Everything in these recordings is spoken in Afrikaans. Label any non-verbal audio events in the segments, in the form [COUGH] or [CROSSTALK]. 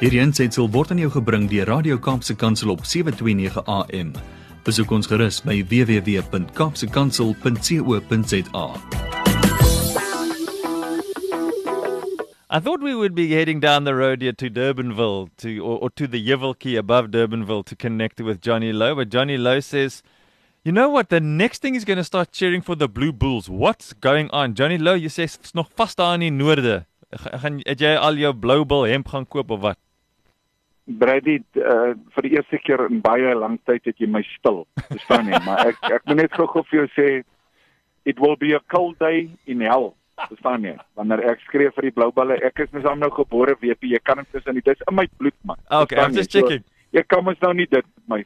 Hierdie aanseit sal word aan jou gebring deur Radio Kaapse Kansel op 7:29 AM. Besoek ons gerus by www.kapsekansel.co.za. I thought we would be heading down the road here to Durbanville to or, or to the Yivelkey above Durbanville to connect with Johnny Lowe. But Johnny Lowe says, you know what? The next thing is going to start cheering for the Blue Bulls. What's going on? Johnny Lowe, you say it's nog vast daar in die noorde. Gaan het jy al jou blou bil hemp gaan koop of wat? Brady uh, vir die eerste keer in baie lank tyd het jy my stil. Verstaan jy? maar ek ek moet net gou-gou vir jou sê it will be a cold day in hell. Verstaan jy? Wanneer ek skree vir die blou bulle, ek is mos nou gebore WP, jy kan dit tussen die dis in my bloed man. Okay, I'm just checking. So, jy kan mos nou nie dit my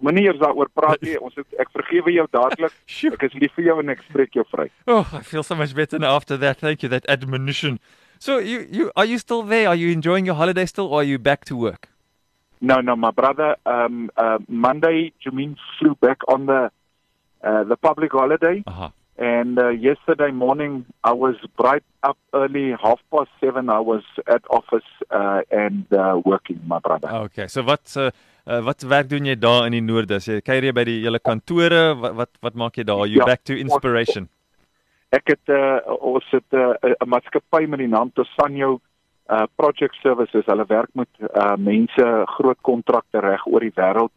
moenie eers daaroor praat nie. Ons het, ek vergewe jou dadelik. [LAUGHS] ek is lief vir jou en ek spreek jou vry. Oh, I feel so much better now after that. Thank you that admonition. So you you are you still there? Are you enjoying your holiday still or are you back to work? No, no, my brother. Um, uh, Monday, Jamin flew back on the uh, the public holiday, uh-huh. and uh, yesterday morning I was bright up early, half past seven. I was at office uh, and uh, working, my brother. Okay, so wat uh, uh, wat werk doen jy daar in die noorde? Jy kuier jy by die hele kantore? Wat wat wat maak jy daar? You ja, back to inspiration? Ek het uh, ons het 'n uh, maatskappy met die naam Tosanyo uh project services hulle werk met uh mense groot kontrakte reg oor die wêreld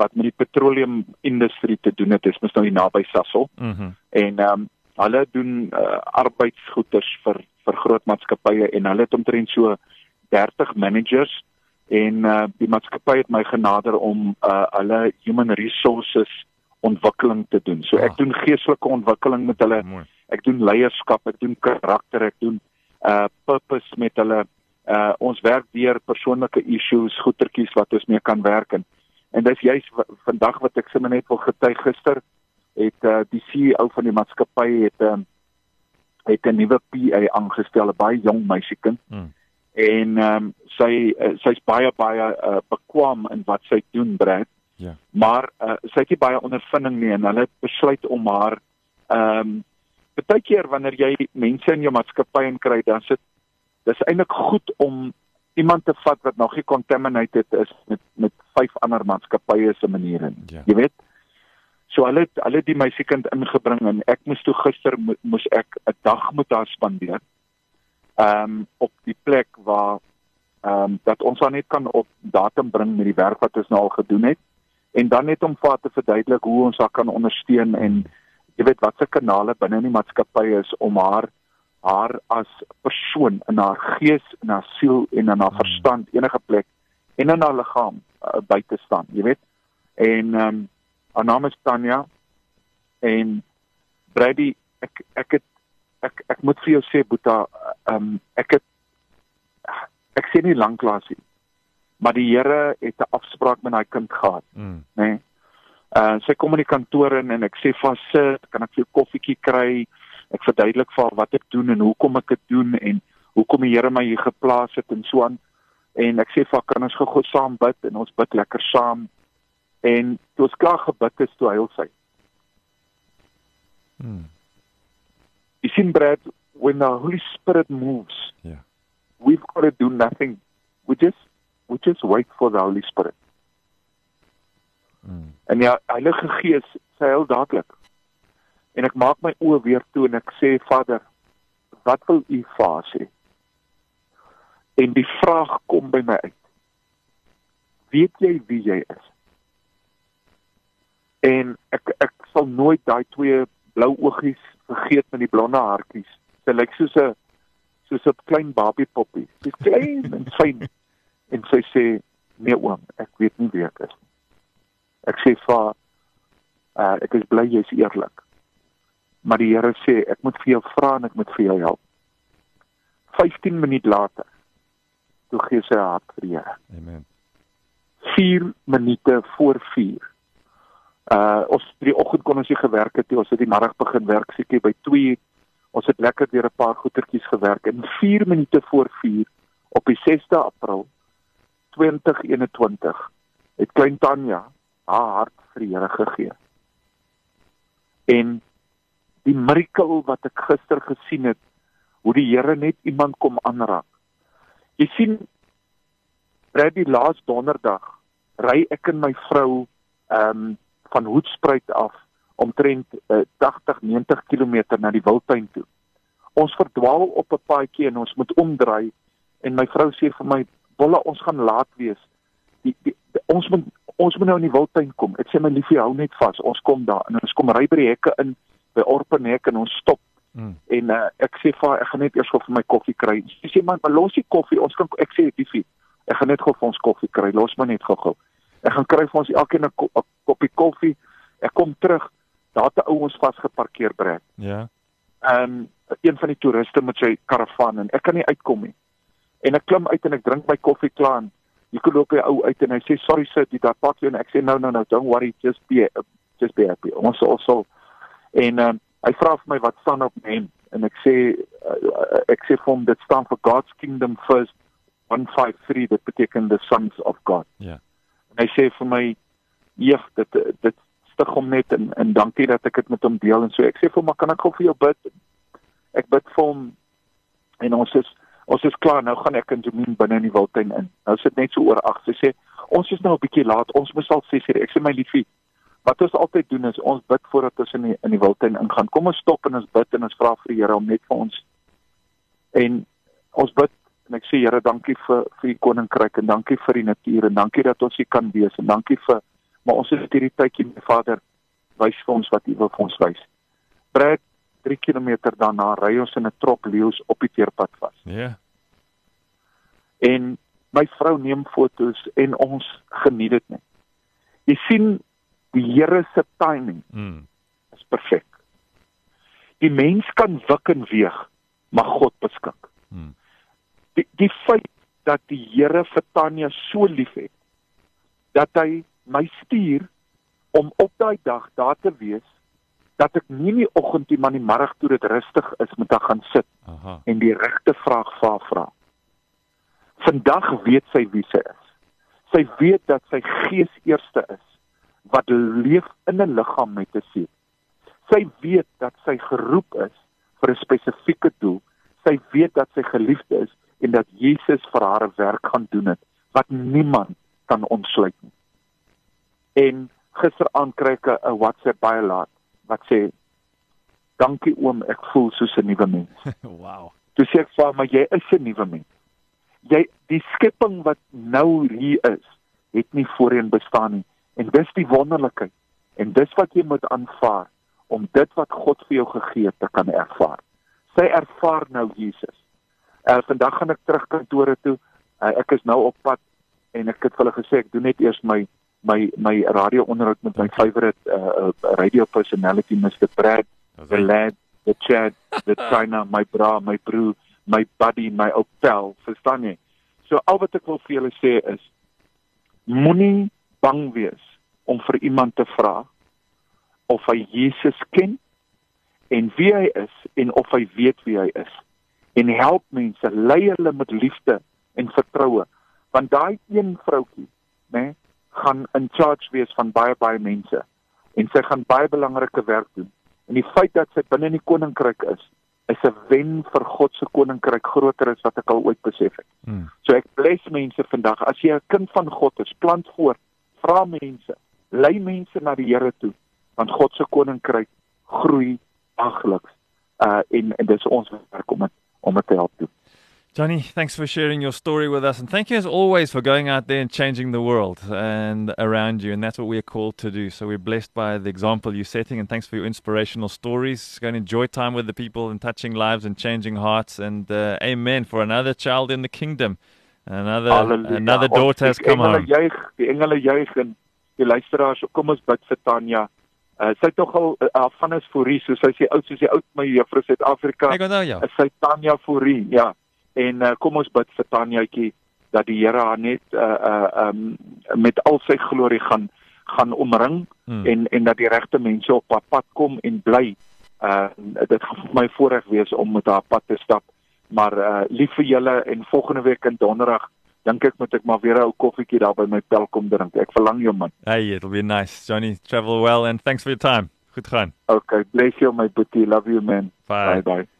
wat met die petroleum industrie te doen het. Dit is mos nou hier naby Sasol. Mhm. Mm en ehm um, hulle doen uh arbeidsgoeders vir vir groot maatskappye en hulle het omtrent so 30 managers en uh die maatskappy het my genader om uh hulle human resources ontwikkeling te doen. So ek ah. doen geestelike ontwikkeling met hulle. Mooi. Ek doen leierskap, ek doen karakter, ek doen uh purpose met hulle uh ons werk deur persoonlike issues, goetertjies wat ons mee kan werk en en dis juist vandag wat ek sommer net wil getuig gister het uh die CEO van die maatskappy het um het 'n nuwe PA aangestel, 'n baie jong meisiekind. Hmm. En ehm um, sy uh, sy's baie baie uh, bekwam in wat sy doen, Brad. Ja. Maar uh, sy het nie baie ondervinding nie en hulle het besluit om haar ehm um, baie keer wanneer jy mense in jou maatskappy inkry, dan sit dis eintlik goed om iemand te vat wat nog nie contaminated is met met vyf ander maatskappye se maniere nie. Ja. Jy weet. So hulle het, hulle het die meisiekind ingebring en ek moes toe gister mo moes ek 'n dag met haar spandeer. Ehm um, op die plek waar ehm um, dat ons dan net kan op datum bring met die werk wat ons nou al gedoen het en dan net om vir te verduidelik hoe ons haar kan ondersteun en jy weet watse kanale binne die maatskappy is om haar haar as persoon in haar gees en haar siel en in haar Hmm. verstand enige plek en in haar liggaam uh, by te staan jy weet en ehm um, haar naam is Tanya en Brady ek ek het ek ek moet vir jou sê Boeta ehm um, ek het ek sê nie lanklaas nie maar die Here het 'n afspraak met daai kind gehad Mm. nê. Nee. Uh sy kom in die kantoor in en ek sê vas sit, kan ek vir 'n koffietjie kry? Ek verduidelik vir haar wat ek doen en hoekom ek dit doen en hoekom die Here my hier geplaas het en so aan. En ek sê vir haar kan ons gou saam bid en ons bid lekker saam. En toe ons klaar gebid is, toe huil sy. Mm. You sien Brad, when the Holy Spirit moves, Ja. we've got to do nothing. We just we just wait for the Holy Spirit. Mm. En ja, Heilige Gees sê heel dadelik. En ek maak my oë weer toe en ek sê Vader, wat wil U sê? En die vraag kom by my uit. Weet jy wie jy is? En ek ek sal nooit daai twee blou oogies vergeet met die blonde haartjies. Sy lyk soos 'n soos 'n klein babiepoppie. Sy's klein en fyn. En sy sê, "Nee oom, ek weet nie wie ek is nie." Ek sê vir uh, ek is bly jy's eerlik. Maar die Here sê ek moet vir jou vra en ek moet vir jou help. 15 minuut later toe gee sy haar hart vir die Here. Amen. 4 minute voor 4. Uh ons die oggend kon ons nie gewerk het nie. Ons het die middag begin werk seker by 2. Ons het lekker deur 'n paar goetertjies gewerk en 4 minute voor 4 op die 6de April 2021 het klein Tanya haar hart vir die Here gegee. En die mirakel wat ek gister gesien het, hoe die Here net iemand kom aanraak. Jy sien Ry die laaste donderdag ry ek en my vrou ehm um, van Hoedspruit af omtrent uh, 80 90 km na die Wildtuin toe. Ons verdwaal op 'n paadjie en ons moet omdraai en my vrou sê vir my, "Bolla, ons gaan laat wees." Die, die, die ons moet ons moet nou in die Wildtuin kom. Ek sê my liefie, hou net vas. Ons kom daar en ons kom ry by die hekke in by Orpenhek en ons stop. Mm. En uh, ek sê vir haar, ek gaan net eers gou vir my koffie kry. Sy sê man, maar los die koffie. Ons kan ek sê liefie, ek gaan net gou vir ons koffie kry. Los my net gou-gou. Ek gaan kry vir ons elkeen 'n ko koppie koffie. Ek kom terug. Daar te ou ons vasgeparkeer breek. Ja. Ehm um, een van die toeriste met sy karavan en ek kan nie uitkom nie. En ek klim uit en ek drink my koffie klaar en jy kan loop hy ou uit en hy sê sorry sir, dit daar pak jy en ek sê no no no, don't worry, just be just be happy. Ons also en ehm um, hy vra vir my wat staan op my en ek sê uh, ek sê vir hom dit staan vir God's kingdom first 153 dit beteken the sons of God. Ja. En hy sê vir my jeug dit dit stig hom net en en dankie dat ek dit met hom deel en so ek sê vir hom kan ek gou vir jou bid? Ek bid vir hom en ons is ons is klaar nou gaan ek in Jemin binne in die wildtuin in. Nou sit net so oor 8 sy sê ons is nou 'n bietjie laat. Ons moet al 6 uur. Ek sê my liefie wat ons altyd doen is ons bid voordat ons in die in die wildtuin ingaan. Kom ons stop en ons bid en ons vra vir die Here om net vir ons en ons bid en ek sê Here dankie vir vir u koninkryk en dankie vir die natuur en dankie dat ons hier kan wees en dankie vir maar ons het hierdie tydjie met Vader wys vir ons wat u wil vir ons wys. Brad 3 km daarna ry ons in 'n trop leeu's op die teerpad vas. Ja. Yeah. En my vrou neem fotos en ons geniet dit net. Jy sien die Here se timing. Mm. Is perfek. Die mens kan wik en weeg, maar God beskik. Mm die die feit dat die Here vir Tanya so liefhet dat hy my stuur om op daai dag daar te wees dat ek nie in die oggend die man die middag toe dit rustig is met haar gaan sit Aha. en die regte vraag haar vra. Vandag weet sy wie sy is. Sy weet dat sy gees eerste is wat leef in 'n liggaam met 'n siel. Sy weet dat sy geroep is vir 'n spesifieke doel. Sy weet dat sy geliefd is en dat Jesus vir haar 'n werk gaan doen het wat niemand kan ontsluit nie. En gisteraand kry ek 'n WhatsApp baie laat wat sê dankie oom, ek voel soos 'n nuwe mens. [LAUGHS] wow. Toe sê ek vir haar, maar jy is 'n nuwe mens. Jy die skepping wat nou hier is, het nie voorheen bestaan nie. En dis die wonderlikheid. En dis wat jy moet aanvaar om dit wat God vir jou gegee het te kan ervaar. Sy ervaar nou Jesus. Uh vandag gaan ek terug kantore toe. Uh, ek is nou op pad en ek het vir hulle gesê ek doen net eers my my my radio onderhoud met my favorite uh, uh radio personality Mr. Brad, the lad, the Chad, the [LAUGHS] China, my bra, my broer, my buddy, my opel, verstaan jy? So al wat ek wil vir julle sê is moenie bang wees om vir iemand te vra of hy Jesus ken en wie hy is en of hy weet wie hy is en help mense, lei hulle met liefde en vertroue. Want daai een vroutjie, né, nee, gaan in charge wees van baie baie mense en sy gaan baie belangrike werk doen. En die feit dat sy binne in die koninkryk is, is 'n wen vir God se koninkryk groter as wat ek al ooit besef het. Hmm. So ek bless mense vandag. As jy 'n kind van God is, plant voort, vra mense, lei mense na die Here toe, want God se koninkryk groei daagliks. Uh en, en dis ons werk om dit om dit te help doen. Johnny, thanks for sharing your story with us. And thank you, as always, for going out there and changing the world and around you. And that's what we are called to do. So we're blessed by the example you're setting. And thanks for your inspirational stories. Go and enjoy time with the people and touching lives and changing hearts. And uh, amen for another child in the kingdom. Another, another daughter has come home. Juig, die engele juig en die luisteraars, kom ons bid vir Tanya. Uh, sy het tog al uh, van is Fourie, soos sy sê oud soos die oud my juffrou Suid-Afrika. Ek onthou jou. Is sy Tanya Fourie, ja. En uh, kom ons bid vir Tanjaatjie dat die Here haar net uh uh um met al sy glorie gaan gaan omring Hmm. en en dat die regte mense op haar pad kom en bly. Uh dit gaan vir my voorreg wees om met haar pad te stap. Maar uh lief vir julle en volgende week in Donderdag dink ek moet ek maar weer 'n ou koffietjie daar by my pel kom drink. Ek verlang jou man. Hey, it'll be nice. Johnny, travel well and thanks for your time. Goed gaan. Okay, bless you my boetie. Love you man. Bye. Bye bye.